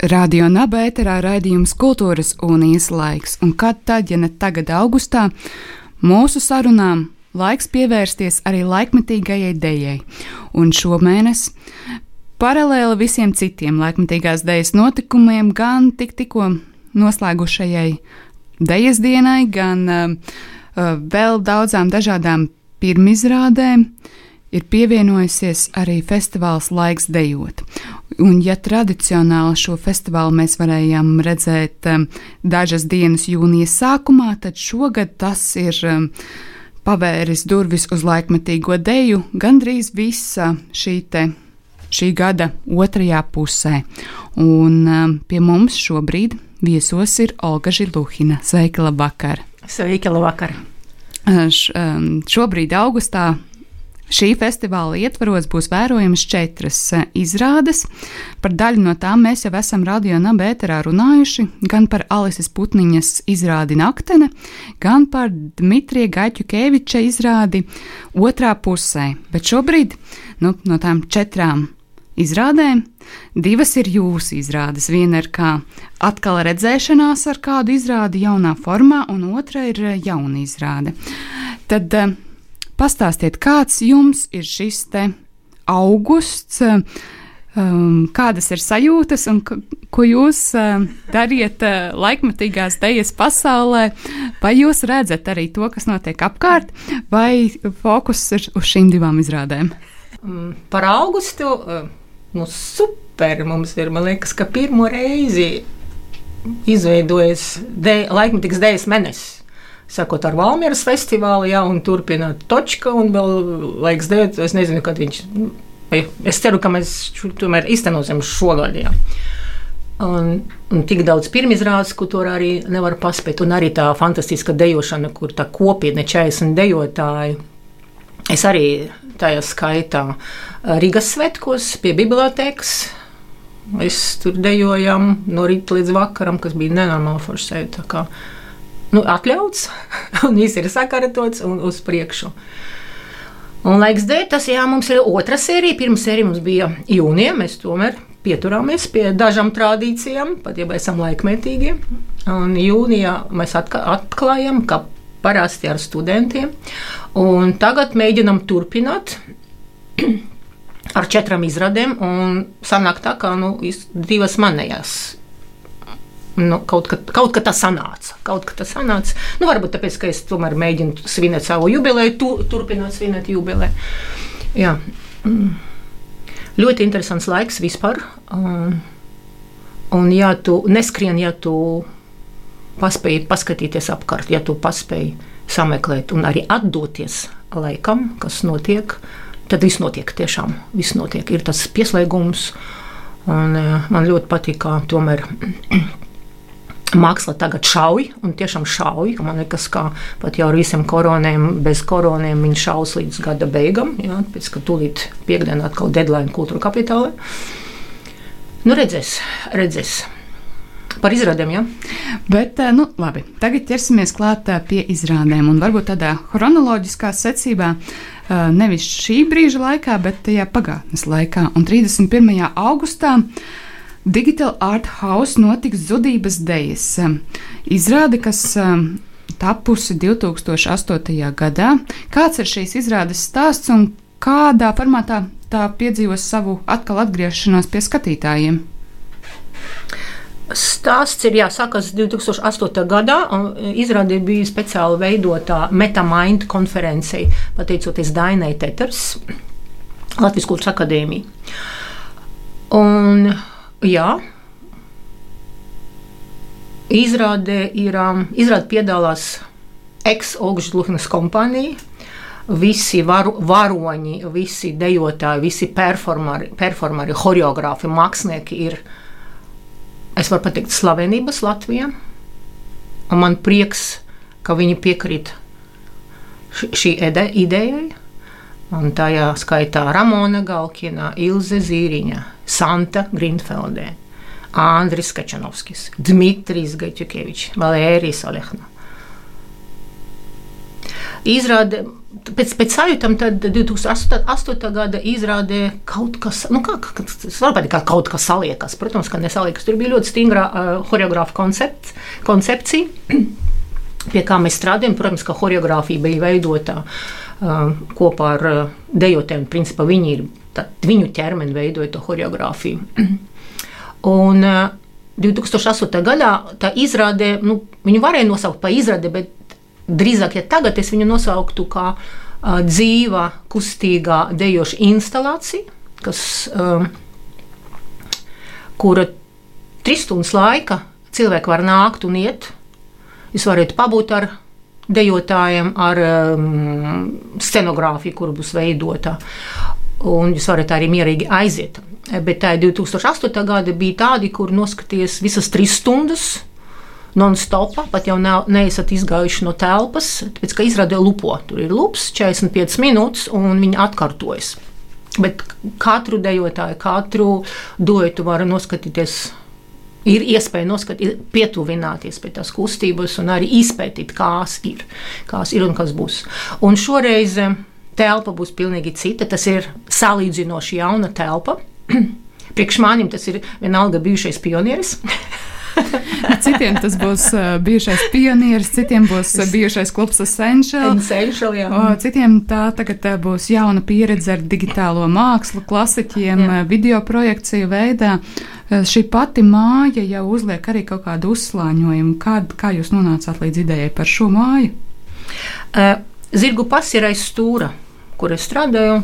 Radio Naba ēterā raidījums Kultūras unijas laiks, un kad tad, ja ne tagad, augustā, mūsu sarunām laiks pievērsties arī laikmetīgajai dejai. Un šomēnes, paralēli visiem citiem laikmetīgās dejas notikumiem, gan tik tikko noslēgušajai dejas dienai, gan uh, uh, vēl daudzām dažādām pirmizrādēm, ir pievienojusies arī festivāls Laiks dejot. Un, ja tradicionāli šo festivālu mēs varējām redzēt um, dažas dienas jūnijas sākumā, tad šogad tas ir um, pavēris durvis uz laikmetīgo deju gandrīz visa šī, te, šī gada otrajā pusē. Un um, pie mums šobrīd viesos ir Olga Žiluhina. Sveika, labvakar! Sveika, labvakar! Š, um, šobrīd augustā Šī festivāla ietvaros būs vērojamas četras eh, izrādes. Par daļu no tām mēs jau esam radio nabērā runājuši, gan par Alises Putniņas izrādi Naktene, gan par Dmitrija Gaļķukeviča izrādi otrā pusē. Bet šobrīd nu, no tām četrām izrādēm. Divas ir jūsu izrādes. Viena ir kā atkal redzēšanās ar kādu izrādi jaunā formā, un otra ir eh, jauna izrāde. Tad uh, Pastāstiet, kāds jums ir šis te augusts, um, kādas ir sajūtas un ko jūs uh, dariet uh, laikmatīgās dejas pasaulē, vai jūs redzat arī to, kas notiek apkārt, vai fokus ir uz šīm divām izrādēm? Mm, par augustu, uh, nu super, mums ir, man liekas, ka pirmo reizi izveidojas de, laikmatīgas dejas mēnesis sakot ar Valmieras festivālu, jā, un turpināt Točka, un vēl laiks dēt, es nezinu, kad viņš, es ceru, ka mēs tomēr iztenosim šogad, jā. Un, un tik daudz pirmizrādes, ko tur arī nevar paspēt, un arī tā fantastiska dejošana, kur tā kopiena 40 dejotāji. Es arī tajā skaitā Rīgas svetkos pie bibliotēkas. Mēs tur dejojām no rīta līdz vakaram, kas bija nenormāli forši nu, atļauts, un viss ir sakārtots un uz priekšu. Un laiks dēļ, tas jā, mums ir otra sērija. Pirmā sērija mums bija jūnijā. Mēs tomēr pieturāmies pie dažām tradīcijām, pat ja esam laikmetīgi. Un jūnijā mēs atklājam, ka parasti ar studentiem. Un tagad mēģinam turpināt. Ar četrām izrādēm, un sanāk tā, ka nu, divas manējās nu, kaut, ka, kaut ka tas sanāca. Kaut ka tas sanāca. Nu, varbūt tāpēc, ka es tomēr mēģinu svinēt savu jubileju, tu, turpināt svinēt jubileju. Jā. Mm. Ļoti interesants laiks vispār. Um, un, ja tu neskrien, ja tu paspēji paskatīties apkārt, ja tu paspēji sameklēt un arī atdoties laikam, kas notiek, tad viss notiek tiešām. Viss notiek. Ir tas pieslēgums. Un, uh, man ļoti patīk, kā tomēr Māksla tagad šauj, un tiešām šauj. Man liekas, ka pat jau ar visiem koroniem, bez koroniem viņi šaus līdz gada beigām. Jā, pēc tam, kad tūlīt piekdienā atkal deadline kultūra kapitālā. Nu, redzēs, redzēs. Par izrādēm, jā. Bet, eh, nu, labi, tagad ķersimies klāt eh, pie izrādēm. Un varbūt tādā chronoloģiskā secībā, eh, nevis šī brīža laikā, bet tajā pagātnes laikā. Un 31. augustā Digital Art House notiks Zudības dejas izrāde, kas tapusi 2008. gadā. Kāds ir šīs izrādes stāsts un kādā formātā tā piedzīvos savu atkal atgriešanos pie skatītājiem? Stāsts ir jāsākas 2008. gadā, un izrāde bija speciāli veidotā Metamind konferencei, pateicoties Dainai Teters, Latvijas Kultūras akadēmijai. Un Jā. Izrādē ir izrāde piedalās ex-Ogžluhnas kompānija. Visi varu, varoņi, visi dejotāji, visi performari, performari choreogrāfi, mākslinieki ir es varu pateikt, slavenības Latvijā. Un man prieks, ka viņi piekrīt šī idejai. Un tajā skaitā Ramona Galkina, Ilze Zīriņa, Santa Grunfeldē, Andris Kačanovskis, Dmitrijs Gaķukevičs, Valērijas Olehna. Izrāde, pēc, pēc sajūtām, tad 2008. gada izrādē kaut kas, nu, kā, kā kaut kas saliekas. Protams, ka nesaliekas. Tur bija ļoti stingra uh, choreogrāfa koncept, koncepcija, pie kā mēs strādājam. Protams, ka choreogrāfija bija veidota kopā ar dejotēm. Principā viņi ir, tā, viņu ķermeni veidoja to choreogrāfiju. Un, uh, 2008. gadā tā izrādē, nu, viņu varēja nosaukt par izrādi, bet drīzāk, ja tagad es viņu nosauktu kā dzīva, kustīgā dejoša instalācija, kas, kura trīs stundas laika cilvēki var nākt un iet. Jūs varat pabūt ar dejotājiem, ar um, scenogrāfiju, kur būs veidota. Un jūs varat arī mierīgi aiziet. Bet tā 2008. gada bija tādi, kur noskaties visas trīs stundas non-stopā, pat jau nav, neesat izgājuši no telpas, tāpēc ka izrādē lupo. Tur ir lups 45 minūtes, un viņi atkārtojas. Bet katru dejotāju, katru doju var noskatīties. Ir iespēja noskatīt, pietuvināties pie tās kustības un arī izpētīt, kas ir, kas ir un kas būs. Un šoreiz eh, telpa būs pilnīgi cita. Tas ir salīdzinoši jauna telpa. Priekš manim tas ir vienalga bijušais pionieris. citiem tas būs uh, bijušais pionieris, citiem būs uh, bijušais klubs Essential. Essential jā. o, citiem tā tagad uh, būs jauna pieredze ar digitālo mākslu, klasiķiem, jā. video projekciju veidā. Šī pati māja jau uzliek arī kaut kādu uzslāņojumu. Kā, kā jūs nonācāt līdz idejai par šo māju? Zirgu pas ir aiz stūra, kur es strādāju.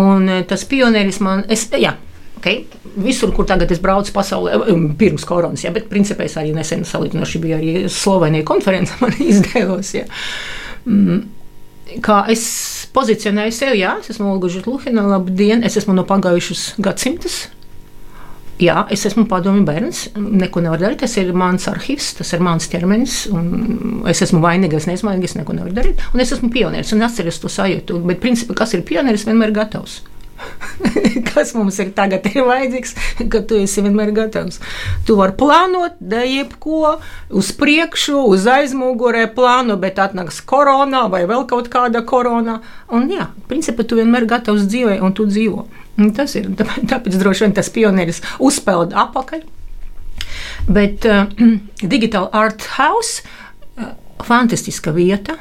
Un tas pionieris man, es, jā, Okay? Visur, kur tagad es braucu pasaulē, um, pirms koronas, ja, bet principā es arī nesen salīdzinoši biju arī Slovenijā konferencē, man izdevās. Ja. Mm. Kā es pozicionēju sevi, jā, es esmu Olga Žitluhina, labdien, es esmu no pagājušas gadsimtas. Jā, es esmu padomju bērns, neko nevaru darīt. Tas ir mans arhīvs, tas ir mans ķermenis. Es esmu vainīgs, neizmainīgs, neko nevaru darīt. Un es esmu pionieris un atceros to sajūtu. Bet, principā, kas ir pionieris, vienmēr ir gatavs. kas mums ir tagad ir vajadzīgs, ka tu esi vienmēr gatavs. Tu vari plānot, da jebko uz priekšu, uz aizmugurē plānu, bet atnāks korona vai vēl kaut kāda korona. Un jā, principā tu vienmēr gatavs dzīvē un tu dzīvo. Un tas ir tāpēc, droši vien tas pionieris uzpeld apakaļ. Bet uh, Digital Art House uh, fantastiska vieta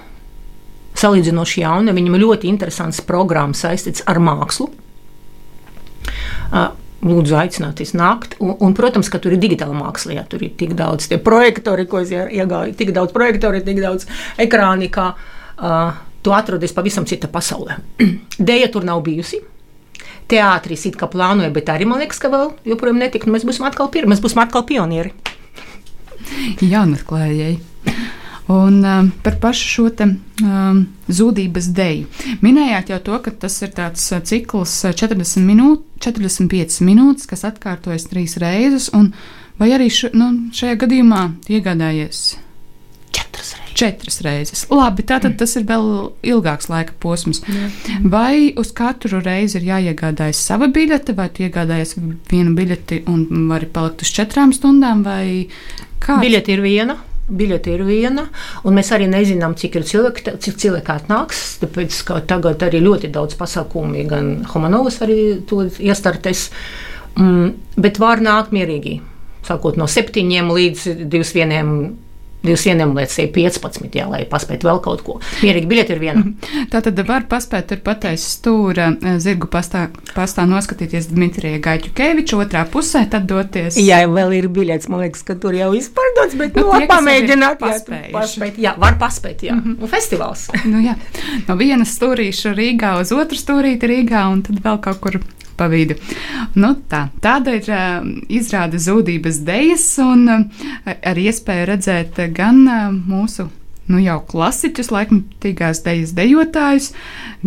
salīdzinoši jauna. Viņam ļoti interesants programmas saistīts ar mākslu. Lūdzu, aicināties nākt. Un, un, protams, ka tur ir digitāla māksla. Jā, tur ir tik daudz projektori, ko es iegāju, tik daudz projektori, tik daudz ekrāni, ka uh, tu atrodies pavisam cita pasaulē. Dēja tur nav bijusi. Teātris it kā plānoja, bet arī man liekas, ka vēl joprojām netika. Nu, mēs būsim atkal pirmie, mēs būsim atkal pionieri. Jaunatklājēji. Un um, par pašu šo te, um, zudības deju. Minējāt jau to, ka tas ir tāds uh, cikls 40 uh, minūtes, 45 minūtes, kas atkārtojas trīs reizes, un vai arī š, nu, šajā gadījumā iegādājies? Četras reizes. Četras reizes. Labi, tātad tas ir vēl ilgāks laika posms. Jā. Vai uz katru reizi ir jāiegādājas sava biļete, vai tu iegādājies vienu biļeti un vari palikt uz četrām stundām, vai kā? Biļete ir viena biļete ir viena, un mēs arī nezinām, cik ir cilvēki, cik cilvēki atnāks. Tāpēc tagad arī ļoti daudz pasākumu, gan Homanovas arī to iestartes, mm, bet var nākt mierīgi. Sākot no septiņiem līdz 21 Jūs lietas ir 15, jā, lai paspētu vēl kaut ko. Mierīgi biļete ir viena. Tā tad var paspēt tur pateikt stūra eh, zirgu pastā, pastā noskatīties Dmitrija Gaiķukeviča otrā pusē, tad doties. Jā, vēl ir biļets, man liekas, ka tur jau izpārdots, bet nu, nu, pamēģināt. Jā, paspēt, jā, var paspēt, jā. Mm -hmm. Festivāls. nu, jā. No vienas stūrīša Rīgā uz otru stūrīti Rīgā un tad vēl kaut kur pa vidu. Nu, tā, tāda ir uh, izrāda zudības dejas un uh, ar iespēju redzēt gan uh, mūsu nu, jau klasiķus, laikmatīgās dejas dejotājus,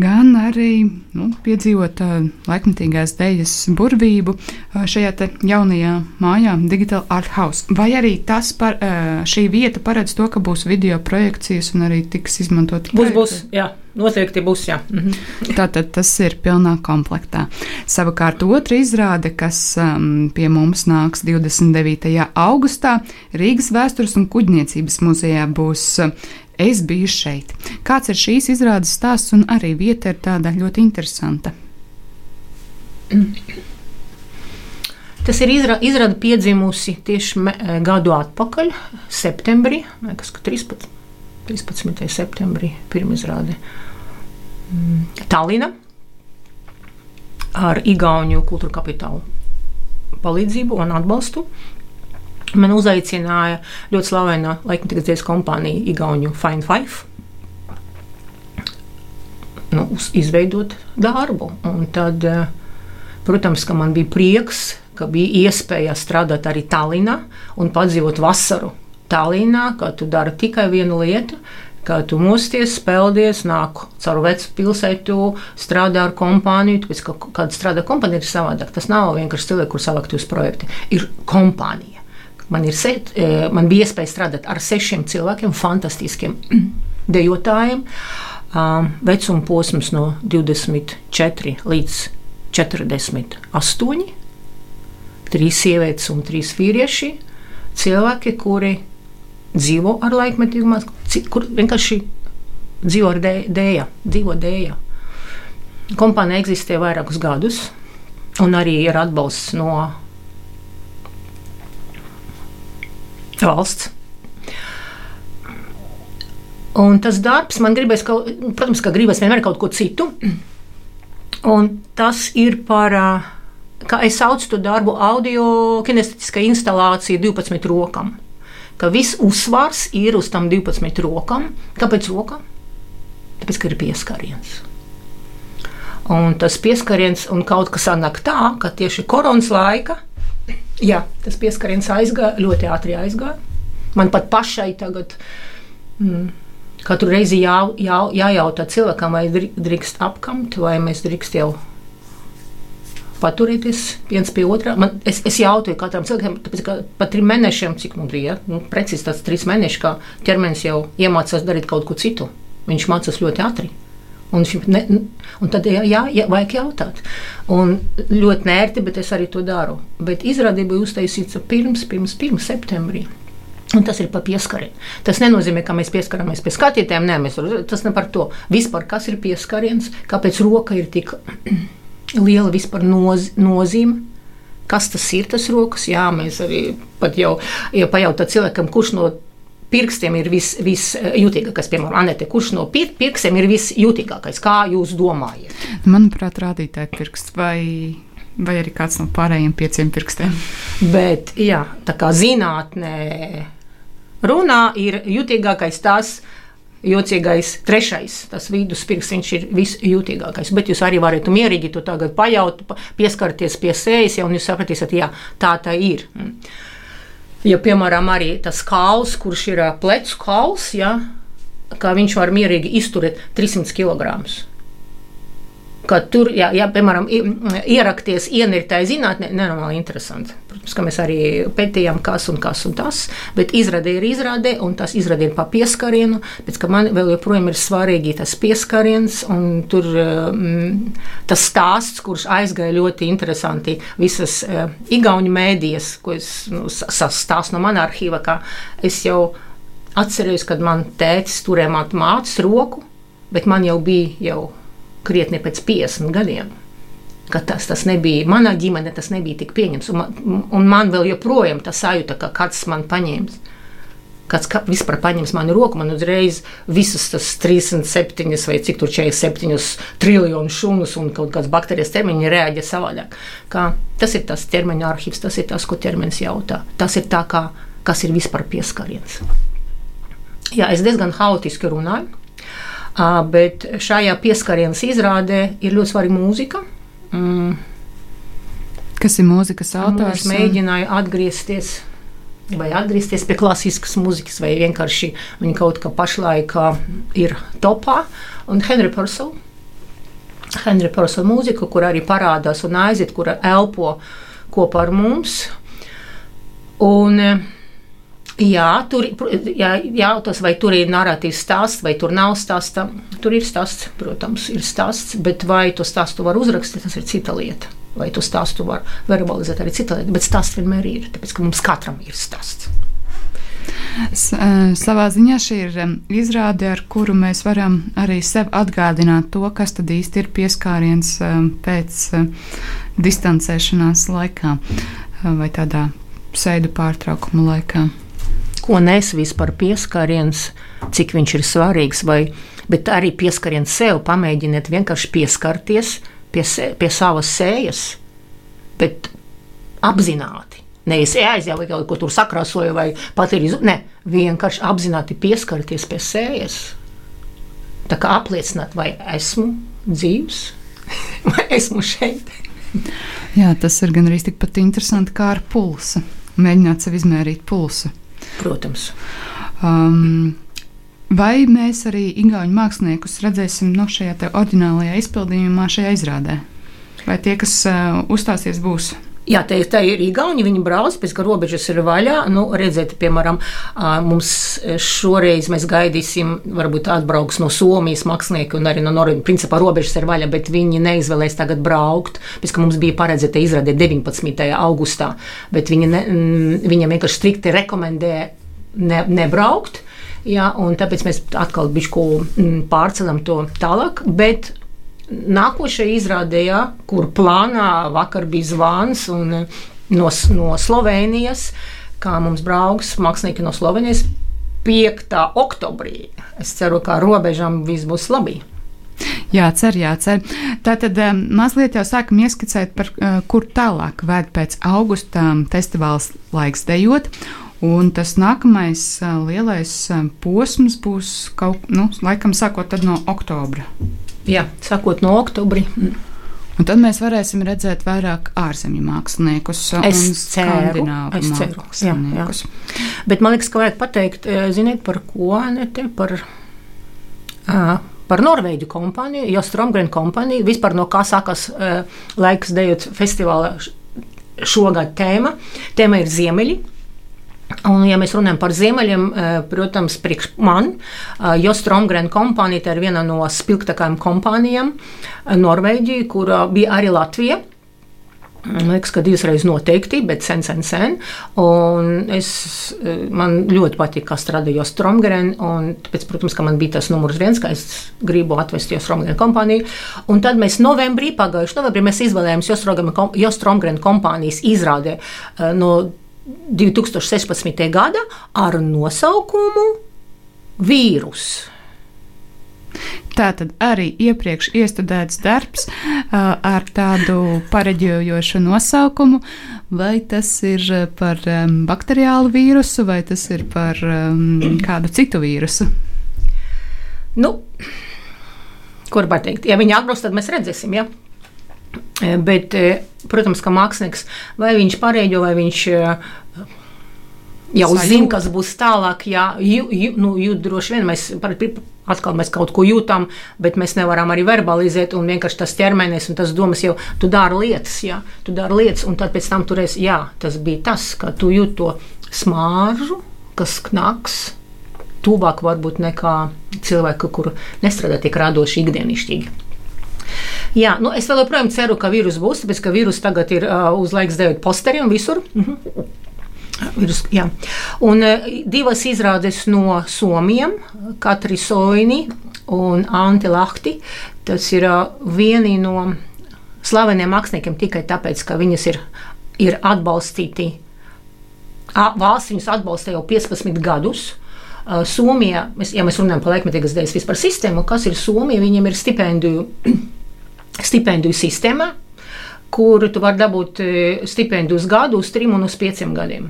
gan arī nu, piedzīvot uh, laikmatīgās dejas burvību uh, šajā jaunajā mājā, Digital Art House. Vai arī tas par uh, šī vieta paredz to, ka būs video projekcijas un arī tiks izmantot? Būs, būs, jā. Noteikti būs, jā. Mhm. Tātad tas ir pilnā komplektā. Savukārt otra izrāde, kas um, pie mums nāks 29. augustā, Rīgas vēstures un kuģniecības muzejā būs uh, Es biju šeit. Kāds ir šīs izrādes stāsts, un arī vieta ir tāda ļoti interesanta. Tas ir izra izrāde piedzimusi tieši me, gadu atpakaļ, septembrī, kas 13. 13. septembrī pirmizrāde mm, Tallina ar Igauniju kultūra kapitālu palīdzību un atbalstu. Man uzaicināja ļoti slavena laikmatīgas dziesmu kompānija Igauniju Fine Five. Nu, izveidot darbu. Un tad, eh, protams, ka man bija prieks, ka bija iespēja strādāt arī Tallinā un padzīvot vasaru Tallinā, ka tu dari tikai vienu lietu, kā tu mosties, spēldies, nāk caur vecu pilsētu, strādā ar kompāniju. Tāpēc, ka, kad strādā kompānija, ir savādāk. Tas nav vienkārši cilvēki, kur savākt uz projektu. Ir kompānija. Man, ir set, e, man bija iespēja strādāt ar sešiem cilvēkiem, fantastiskiem dejotājiem. Vecuma posms no 24 līdz 48. Trīs sievietes un trīs vīrieši. Cilvēki, kuri dzīvo ar laikmetīgu mākslu, kur vienkārši dzīvo ar dēļa, dzīvo dēļa. Kompānija eksistē vairākus gadus, un arī ir atbalsts no valsts. Un tas darbs man gribēs, kaut, protams, ka gribēs vienmēr kaut ko citu. Un tas ir par, kā es saucu to darbu, audio kinestetiskā instalācija 12 rokām ka viss uzsvars ir uz tam 12 rokām. Kāpēc rokām? Tāpēc, ka ir pieskariens. Un tas pieskariens, un kaut kas sanāk tā, ka tieši koronas laika, jā, tas pieskariens aizgāja, ļoti ātri aizgāja. Man pat pašai tagad. Mm, Katru reizi jā, jā, jājautā cilvēkam, vai drīkst apkamt, vai mēs drīkst jau paturēties viens pie otrā. Man, es, es jautāju katram cilvēkam, tāpēc, ka pat trim mēnešiem, cik mums bija, nu, precīzi tāds trīs mēneši, kā ķermenis jau iemācās darīt kaut ko citu. Viņš mācās ļoti ātri. Un, ne, un tad jā, jā, jā, vajag jautāt. Un ļoti nērti, bet es arī to daru. Bet izrādība bija uztaisīta pirms, pirms, pirms septembrī. Un tas ir par pieskarienu. Tas nenozīmē, ka mēs pieskaramies pie skatītājiem. Nē, mēs, tas ne par to. Vispār kas ir pieskariens, kāpēc roka ir tik liela vispār noz, nozīme. Kas tas ir, tas rokas? Jā, mēs arī pat jau ja pajautājām cilvēkam, kurš no pirkstiem ir visjutīgākais, vis piemēram, Anete, kurš no pir pirkstiem ir visjutīgākais? Kā jūs domājat? Manuprāt, rādītāji pirksts vai, vai arī kāds no pārējiem pieciem pirkstiem. Bet, jā, tā kā zinātnē runā, ir jutīgākais tas, jocīgais trešais, tas viduspirks, viņš ir visjūtīgākais. Bet jūs arī varat mierīgi to tagad pajaut, pieskarties pie sejas, ja, un jūs sapratīsiet, jā, tā tā ir. Ja, piemēram, arī tas kauls, kurš ir plecu kauls, ja, kā viņš var mierīgi izturēt 300 kg ka tur, ja, ja piemēram, ierakties ienirtai zinātnē, nenormāli interesanti. Protams, ka mēs arī pētījām, kas un kas un tas, bet izrāde ir izrāde, un tas izrāde ir pa pieskarienu, ka man vēl joprojām ir svarīgi tas pieskariens, un tur mm, tas stāsts, kurš aizgāja ļoti interesanti visas uh, igauņu mēdījas, ko es nu, sastāstu no mana arhīva, ka es jau atcerējos, kad man tētis turēja mātes roku, bet man jau bija jau krietni pēc 50 gadiem. Tas, tas nebija manā ģimenē, tas nebija tik pieņemts. Un man, un man vēl joprojām tas sajūta, ka kāds man paņēmis. Kāds ka, vispār paņems manu roku, man uzreiz visas tas 37 vai cik tur 47 triljonu šūnas un kaut kādas baktērijas ķermeņa reaģē savādāk. Kā, tas ir tas ķermeņa arhīvs, tas ir tas, ko ķermenis jautā. Tas ir tā, kā, kas ir vispār pieskariens. Jā, es diezgan haotiski runāju. Bet šajā pieskarienas izrādē ir ļoti svarīga mūzika. Mm. Kas ir mūzikas autors? Es mēģināju atgriezties vai atgriezties pie klasiskas mūzikas, vai vienkārši viņa kaut kā pašlaik ir topā. Un Henry Purcell. Henry Purcell mūzika, kur arī parādās un aiziet, kura elpo kopā ar mums. Un, jā, tur jā, jautās, vai tur ir narratīvs stāsts, vai tur nav stāsta. Tur ir stāsts, protams, ir stāsts, bet vai to stāstu var uzrakstīt, tas ir cita lieta vai to stāstu var verbalizēt arī cita lieta, bet stāsts vienmēr ir, tāpēc ka mums katram ir stāsts. Savā ziņā šī ir izrāde, ar kuru mēs varam arī sev atgādināt to, kas tad īsti ir pieskāriens pēc distancēšanās laikā vai tādā sēdu pārtraukuma laikā. Ko nes vispār pieskāriens, cik viņš ir svarīgs, vai, bet arī pieskariens sev, pamēģiniet vienkārši pieskarties, pie, se, pie savas sējas, bet apzināti. Nevis aizjāju, kaut ko tur sakrāsoju, vai pat ir izdarījis. Ne, vienkārši apzināti pieskarties pie sējas. Tā kā apliecināt, vai esmu dzīves, vai esmu šeit. Jā, tas ir gan arī tikpat interesanti kā ar pulsu. Mēģināt sev izmērīt pulsu. Protams. Um, Vai mēs arī igauņu māksliniekus redzēsim no šajā oriģinālajā izpildījumā, šajā izrādē? Vai tie, kas uh, uzstāsies, būs? Jā, tā, tā ir Igauni. Viņi brauc, pēc tam robežas ir vaļā. Nu, redziet, piemēram, mums šoreiz mēs gaidīsim, varbūt atbrauks no Somijas mākslinieki un arī no Norvēģijas. Principā robežas ir vaļā, bet viņi neizvēlēs tagad braukt. Pēc tam mums bija paredzēta izrāde 19. augustā, bet viņi ne, viņam vienkārši strikti rekomendē ne, nebraukt. Ja, tāpēc mēs atkal mm, pārceļam to tālāk. Bet nākošajā izrādē, ja, kur plānā vakar bija zvans un, eh, no, no Slovenijas, kā mums brauks mākslinieki no Slovenijas 5. oktobrī. Es ceru, ka robežām viss būs labi. Jācer, jācer. Tātad um, mazliet jau sākam ieskicēt, par uh, kur tālāk vēd pēc augusta festivāls laiks dejot. Un tas nākamais lielais posms būs kaut nu, laikam sākot no oktobra. Jā, sākot no oktobra. Un tad mēs varēsim redzēt vairāk ārzemju māksliniekus es un skandināvu māksliniekus. Jā, jā. Bet man liekas, ka vajag pateikt, ziniet, par ko ne te par. Uh, par Norvēģu kompāniju, jo Stromgren kompānija vispār no kā sākas uh, laiks dejot festivāla šogad tēma. Tēma ir Ziemeļi. Un, ja mēs runājam par ziemeļiem, eh, protams, priekš man, eh, Jostromgren kompānija ir viena no spilgtākajām kompānijām eh, Norvēģijā, kur bija arī Latvija. Man liekas, ka divas reizes noteikti, bet sen, sen, sen. Un es, man ļoti patīk, kā strādāja Stromgren. Tāpēc, protams, ka man bija tas numurs viens, ka es gribu atvest Stromgren kompāniju. Un tad mēs novembrī, pagājušajā novembrī, mēs izvēlējāmies Jostromgren kompānijas izrādē no 2016. gada ar nosaukumu Vīrus. Tā tad arī iepriekš iestudēts darbs uh, ar tādu pareģojošu nosaukumu, vai tas ir par um, bakteriālu vīrusu, vai tas ir par um, kādu citu vīrusu? Nu, kur var teikt, ja viņi atbrauks, tad mēs redzēsim. Ja? Eh, bet, eh, protams, ka mākslinieks vai viņš pareiģo, vai viņš eh, jau zina, kas būs tālāk. Jā, jū, jū, nu, jūt droši vien mēs atkal mēs kaut ko jūtam, bet mēs nevaram arī verbalizēt. Un vienkārši tas ķermenis un tas domas jau tu dari lietas, jā, tu dari lietas, un tad pēc tam turēs, jā, tas bija tas, ka tu jūt to smāržu, kas knaks. Tuvāk varbūt nekā cilvēku, kur nestrādā tik radoši ikdienišķīgi. Jā, nu es vēl joprojām ceru, ka vīrus būs, tāpēc ka vīrus tagad ir uh, uz laiks dejot posteriem visur. Mhm. Virus, jā. un uh, divas izrādes no Somijam, Katri Soini un Anti Lahti. Tas ir uh, vieni no slaveniem māksliniekiem tikai tāpēc, ka viņas ir, ir atbalstīti. Valsts viņus atbalsta jau 15 gadus. Somija, ja mēs runājam par laikmetīgas dēļas vispār sistēmu, kas ir Somija, viņiem ir stipendiju stipendiju sistēmā, kur tu vari dabūt e, stipendiju uz gadu, uz trim un uz pieciem gadiem.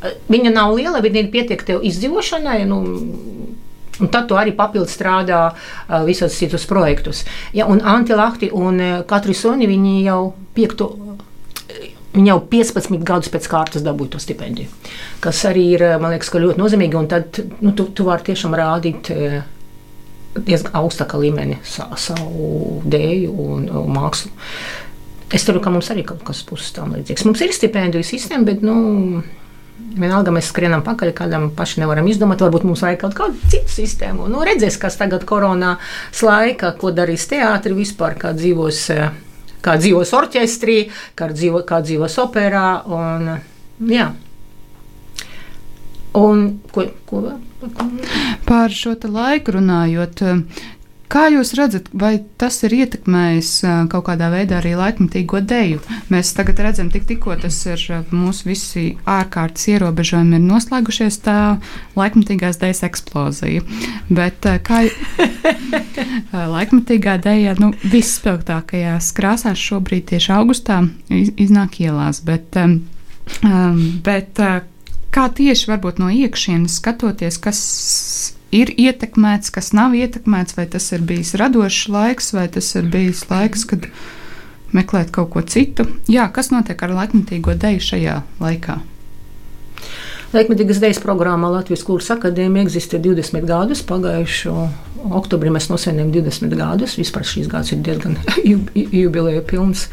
E, viņa nav liela, viņa pietiek tev izdzīvošanai. Nu, Un tad tu arī papildus strādā visos citus projektus. Ja, un Antilakti un uh, Katri Soni jau piekto, Viņa jau 15 gadus pēc kārtas dabūja to stipendiju, kas arī ir man liekas, ļoti nozīmīgi. Tad nu, tu, tu vari tiešām rādīt diezgan augstākā līmenī sa, savu dēļu un, un mākslu. Es ceru, ka mums arī kaut kas būs tam līdzīgs. Mums ir stipendiju sistēma, bet nu, vienalga mēs skrienam pakaļ, kādam paši nevaram izdomāt. Varbūt mums vajag kaut kādu citu sistēmu. Nu, redzēs, kas tagad koronās laika, ko darīs teātris vispār, kā dzīvos kā dzīvos orķestrī, kā, dzīvo, kā dzīvos operā. Un, jā. Un, ko, ko? Par šo laiku runājot, Kā jūs redzat, vai tas ir ietekmējis kaut kādā veidā arī laikmatīgo deju? Mēs tagad redzam, tik, tikko tas ir mūsu visi ārkārtas ierobežojumi ir noslēgušies, tā laikmatīgās dejas eksplozija. Bet kā laikmatīgā deja nu, visspilgtākajās krāsās šobrīd tieši augustā iznāk ielās. Bet, bet kā tieši varbūt no iekšienes skatoties, kas ir ietekmēts, kas nav ietekmēts, vai tas ir bijis radošs laiks, vai tas ir bijis laiks, kad meklēt kaut ko citu. Jā, kas notiek ar laikmatīgo deju šajā laikā? Laikmatīgas dēļas programmā Latvijas Kultūras Akadēmija eksistē 20 gadus. Pagājušo oktobrī mēs nosvinējām 20 gadus. Vispār šīs gads ir diezgan jubileja pilns.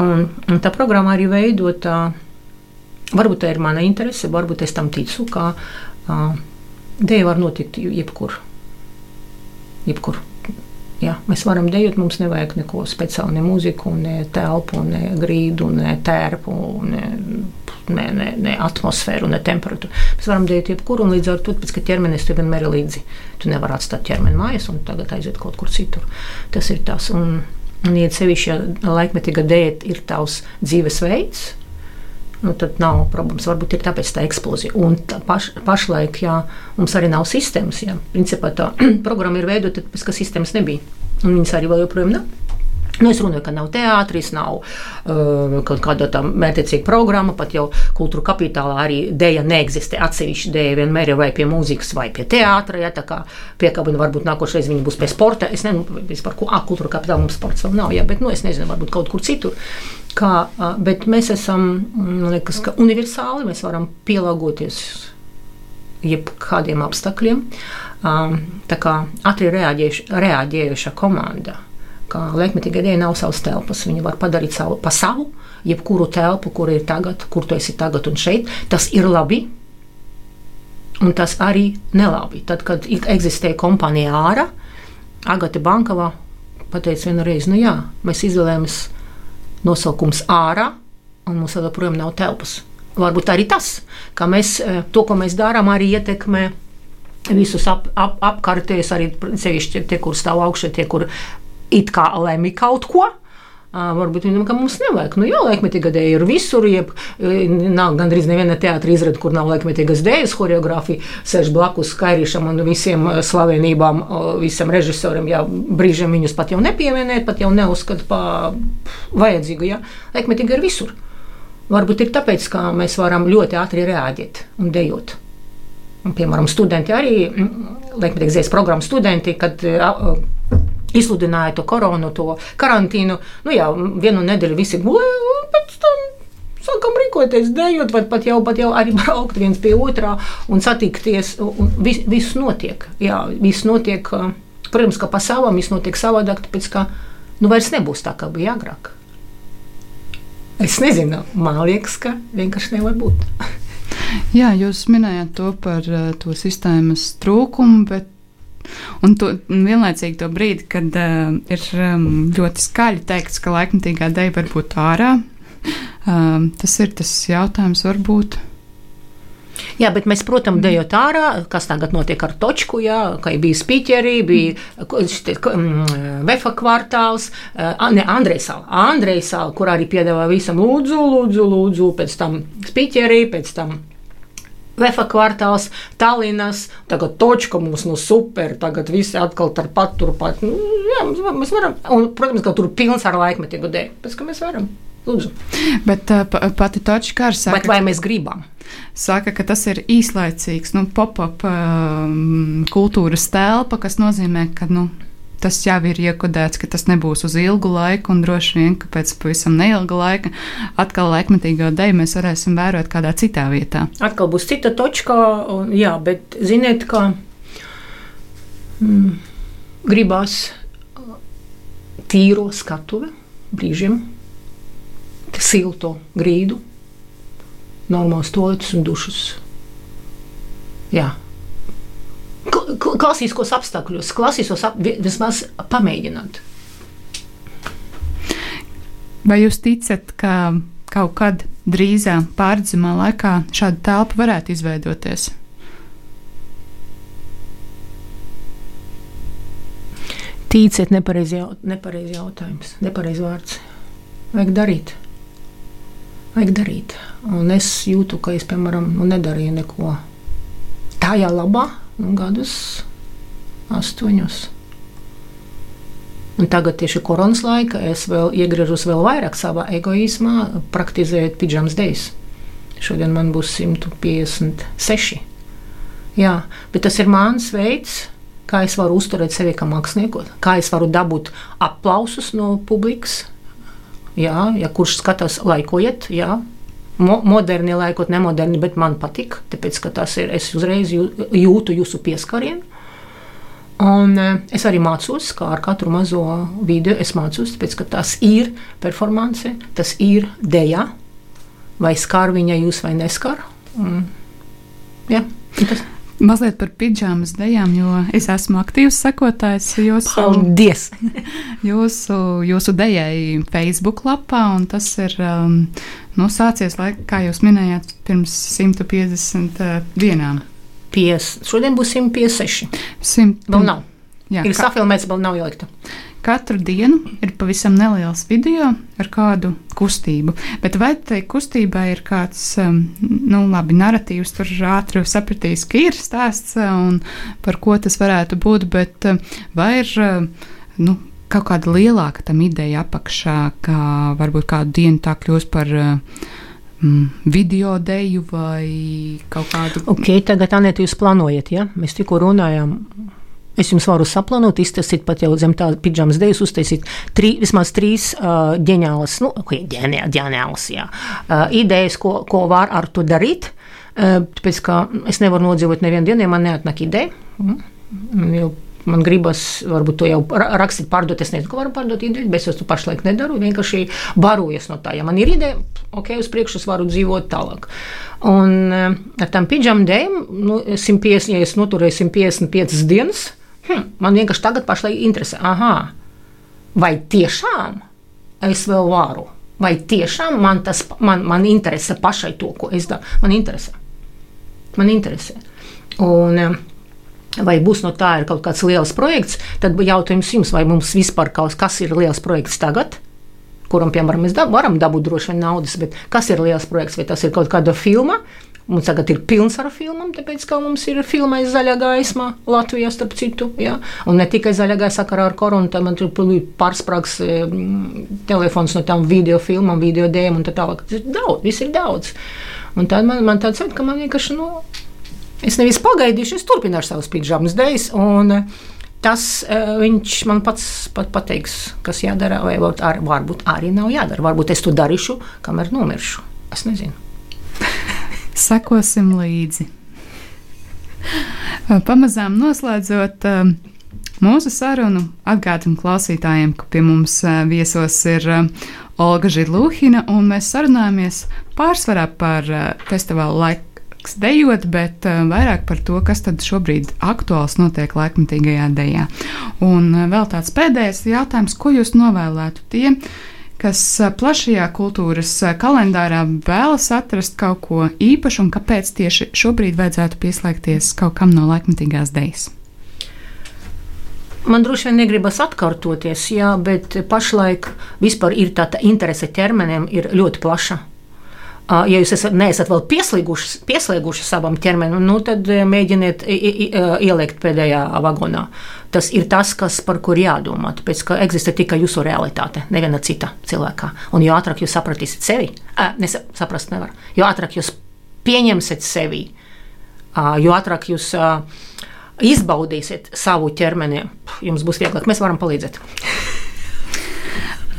Un, un tā programma arī veidota. Varbūt tā ir mana interese, varbūt es tam ticu, kā uh, Deja var notikt jebkur. jebkur. Jā, mēs varam dejot, mums nevajag neko speciālu, ne mūziku, ne telpu, ne grīdu, ne tērpu, ne, ne, ne, ne atmosfēru, ne temperatūru. Mēs varam dejot jebkur, un līdz ar to, pēc, ka ķermenis tev vienmēr ir līdzi. Tu nevari atstāt ķermeni mājas un tagad aiziet kaut kur citur. Tas ir tas. Un, un ja sevišķi, ja laikmetīga dēļ ir tavs dzīvesveids, nu, tad nav problēmas. Varbūt ir tāpēc tā eksplozija. Un tā paš, pašlaik, jā, mums arī nav sistēmas. Jā. Principā tā programma ir veidota, tāpēc, ka sistēmas nebija. Un viņas arī vēl joprojām nav. Nu, es runāju, ka nav teātris, nav uh, kaut kāda tāda mērķiecīga programma, pat jau kultūra kapitālā arī dēļa neeksistē. Atsevišķi dēļa vienmēr ir vai pie mūzikas, vai pie teātra. Ja, tā kā piekabina, varbūt nākošais viņi būs pie sporta. Es nezinu, par ko ah, kultūra kapitāla mums sports vēl nav, ja, bet nu, es nezinu, varbūt kaut kur citur. Kā, bet mēs esam, liekas, ka universāli mēs varam pielāgoties jebkādiem apstākļiem. Tā kā ātri reaģējuša komanda ka laikmetīgai dienai nav savas telpas. Viņi var padarīt savu, pa savu, jebkuru telpu, kur ir tagad, kur tu esi tagad un šeit. Tas ir labi. Un tas arī nelabi. Tad, kad eksistēja kompānija ārā, Agate Bankava pateica vienu reizi, nu jā, mēs izvēlējāmies nosaukums ārā, un mums joprojām nav telpas. Varbūt arī tas, ka mēs eh, to, ko mēs darām, arī ietekmē visus ap, ap, apkārtējos, arī sevišķi tie, kur stāv augšā, tie, kur it kā lemj kaut ko. Varbūt viņam ka mums nevajag. Nu, jā, laikmetīga dēļa ir visur. Jeb, nav gandrīz neviena teātris izrāda, kur nav laikmetīgas dēļas choreogrāfija. Sēž blakus Kairīšam un visiem slavenībām, visam režisoram. Jā, brīžiem viņus pat jau nepieminēt, pat jau neuzskata par vajadzīgu. Jā. Laikmetīga ir visur. Varbūt ir tāpēc, ka mēs varam ļoti ātri reaģēt un dejot. Un, piemēram, studenti arī, laikmetīgas dēļas programmas studenti, kad izsludināja to koronu, to karantīnu. Nu, jā, vienu nedēļu visi gulēja, un pēc tam sākam rīkoties, dejot, vai pat jau, pat jau arī braukt viens pie otrā un satikties. Un vis, viss notiek. Jā, viss notiek. Protams, ka pa savam viss notiek savādāk, tāpēc ka nu, vairs nebūs tā, kā bija agrāk. Es nezinu, man liekas, ka vienkārši nevar būt. Jā, jūs minējāt to par to sistēmas trūkumu, bet Un to, vienlaicīgi to brīdi, kad uh, ir um, ļoti skaļi teikts, ka laikmatīgā dēļa var būt ārā, um, tas ir tas jautājums, varbūt. Jā, bet mēs, protams, dejot ārā, kas tagad notiek ar točku, jā, ka bija spīķeri, bija mm, Vefa kvartāls, ne Andrejsāla, Andrejsāla, kur arī piedāvā visam lūdzu, lūdzu, lūdzu, pēc tam spīķeri, pēc tam Vefa kvartāls, Tallinas, tagad točka mums nu super, tagad visi atkal ar paturpat. Nu, jā, mēs varam, un, protams, ka tur pilns ar laikmetīgu dēļ, pēc ka mēs varam. Lūdzu. Bet uh, pati točka ar saka, Bet vai mēs gribam? Saka, ka tas ir īslaicīgs, nu, pop-up um, kultūras telpa, kas nozīmē, ka, nu, tas jau ir iekodēts, ka tas nebūs uz ilgu laiku, un droši vien, ka pēc pavisam neilga laika atkal laikmetīgo deju mēs varēsim vērot kādā citā vietā. Atkal būs cita točka, un, jā, bet ziniet, ka mm, gribās tīro skatuvi brīžiem, silto grīdu, normāls toaletes un dušas. Jā, klasiskos apstākļos, klasiskos ap, vismaz pamēģināt. Vai jūs ticat, ka kaut kad drīzā pārdzimā laikā šāda telpa varētu izveidoties? Tīciet, nepareizi jaut, nepareiz jautājums, nepareizi vārds. Vajag darīt. Vajag darīt. Un es jūtu, ka es, piemēram, nu, nedarīju neko tajā labā, gadus astoņus. Un tagad, tieši koronas laika, es vēl iegriežos vēl vairāk savā egoismā, praktizējot pidžams dejas. Šodien man būs 156. Jā, bet tas ir mans veids, kā es varu uzturēt sevi kā mākslinieku, kā es varu dabūt aplausus no publikas. Jā, ja kurš skatās, laikojiet, jā, mo moderni, laikot nemoderni, bet man patīk, tāpēc ka tas ir, es uzreiz jūtu jūsu pieskarienu. Un e, es arī mācos, kā ar katru mazo video. Es mācos, tāpēc, ka tas ir performance, tas ir dēļa, vai skar viņa jūs vai neskar. Un, ja, tas. Mazliet par pidžāmas dejām, jo es esmu aktīvs sekotājs jūsu, Paldies! jūsu, jūsu dejai Facebook lapā, un tas ir um, nu, sācies, lai, kā jūs minējāt, pirms 150 uh, dienām. Pies, šodien būs 156. 100, vēl nav. Jā, ir safilmēts, vēl nav ielikta. Katru dienu ir pavisam neliels video ar kādu kustību. Bet vai tai kustībai ir kāds, um, nu, labi, narratīvs, tur ātri sapratīs, ka ir stāsts uh, un par ko tas varētu būt, bet uh, vai ir, uh, nu, kaut kāda lielāka tam ideja apakšā, kā varbūt kādu dienu tā kļūs par mm, video deju vai kaut kādu. Ok, tagad, Anēt, jūs plānojat, ja? Mēs tikko runājām Es jums varu saplānot, iztaisīt pat jau zem tādas pidžamas dēļas, uztaisīt trī, vismaz trīs uh, ģeniālas, nu, ģeniālas, jā, uh, idejas, ko, ko var ar to darīt. Uh, tāpēc, ka es nevaru nodzīvot nevienu dienu, ja man neatnāk ideja. Mm. Man gribas, varbūt to jau rakstīt, pārdot. Es nezinu, ko varu pārdot ideju, bet es to pašlaik nedaru. Vienkārši barojas no tā. Ja man ir ideja, ok, uz priekšu es varu dzīvot tālāk. Un ar tām pidžam dēļ, nu, 150, ja es noturēju 155 dienas, hm, man vienkārši tagad pašlaik interesē, aha, vai tiešām es vēl varu, vai tiešām man tas man, man interesē pašai to, ko es daru. Man interesē. Man interesē. Un, eh, Vai būs no tā kaut kāds liels projekts, tad jautājums jums, vai mums vispār kaut kas ir liels projekts tagad, kuram, piemēram, mēs dab varam dabūt droši vien naudas, bet kas ir liels projekts, vai tas ir kaut kāda filma, Mums tagad ir pilns ar filmām, tāpēc ka mums ir filmais zaļā gaisma Latvijā, starp citu. Ja? Un ne tikai zaļā gaisa sakarā ar koronu, tad man tur pārsprāgs e, telefons no tām video filmām, video dēmām un tā tālāk. Tas ir daudz, viss ir daudz. Un tad man, man tāds ir, ka man vienkārši, nu, es nevis pagaidīšu, es turpināšu savus pidžamas dēļas. Tas uh, viņš man pats pat pateiks, kas jādara, vai varbūt arī nav jādara. Varbūt es to darīšu, kamēr nomiršu. Es nezinu. Sekosim līdzi. Pamazām noslēdzot mūsu sarunu, atgādinu klausītājiem, ka pie mums viesos ir Olga Žilūhina, un mēs sarunājamies pārsvarā par festivālu laiks dejot, bet vairāk par to, kas tad šobrīd aktuāls notiek laikmatīgajā dejā. Un vēl tāds pēdējais jautājums, ko jūs novēlētu tiem, kas plašajā kultūras kalendārā vēlas atrast kaut ko īpašu un kāpēc tieši šobrīd vajadzētu pieslēgties kaut kam no laikmatīgās dejas? Man droši vien negribas atkārtoties, jā, bet pašlaik ir tāda interese ķermenim ir ļoti plaša. Ja jūs esat, neesat vēl pieslēguši, pieslēguši savam ķermenim, nu, tad mēģiniet ielikt pēdējā vagonā. Tas ir tas, kas par kur jādomā. Tāpēc, ka eksistē tikai jūsu realitāte, neviena cita cilvēkā. Un jo ātrāk jūs sapratīsiet sevi, nesaprast nevar, jo ātrāk jūs pieņemsiet sevi, jo ātrāk jūs izbaudīsiet savu ķermeni, jums būs vieglāk. Mēs varam palīdzēt.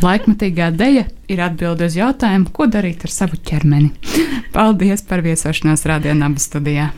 Laikmatīgā deja ir atbilde uz jautājumu, ko darīt ar savu ķermeni. Paldies par viesošanos Radio Naba studijā!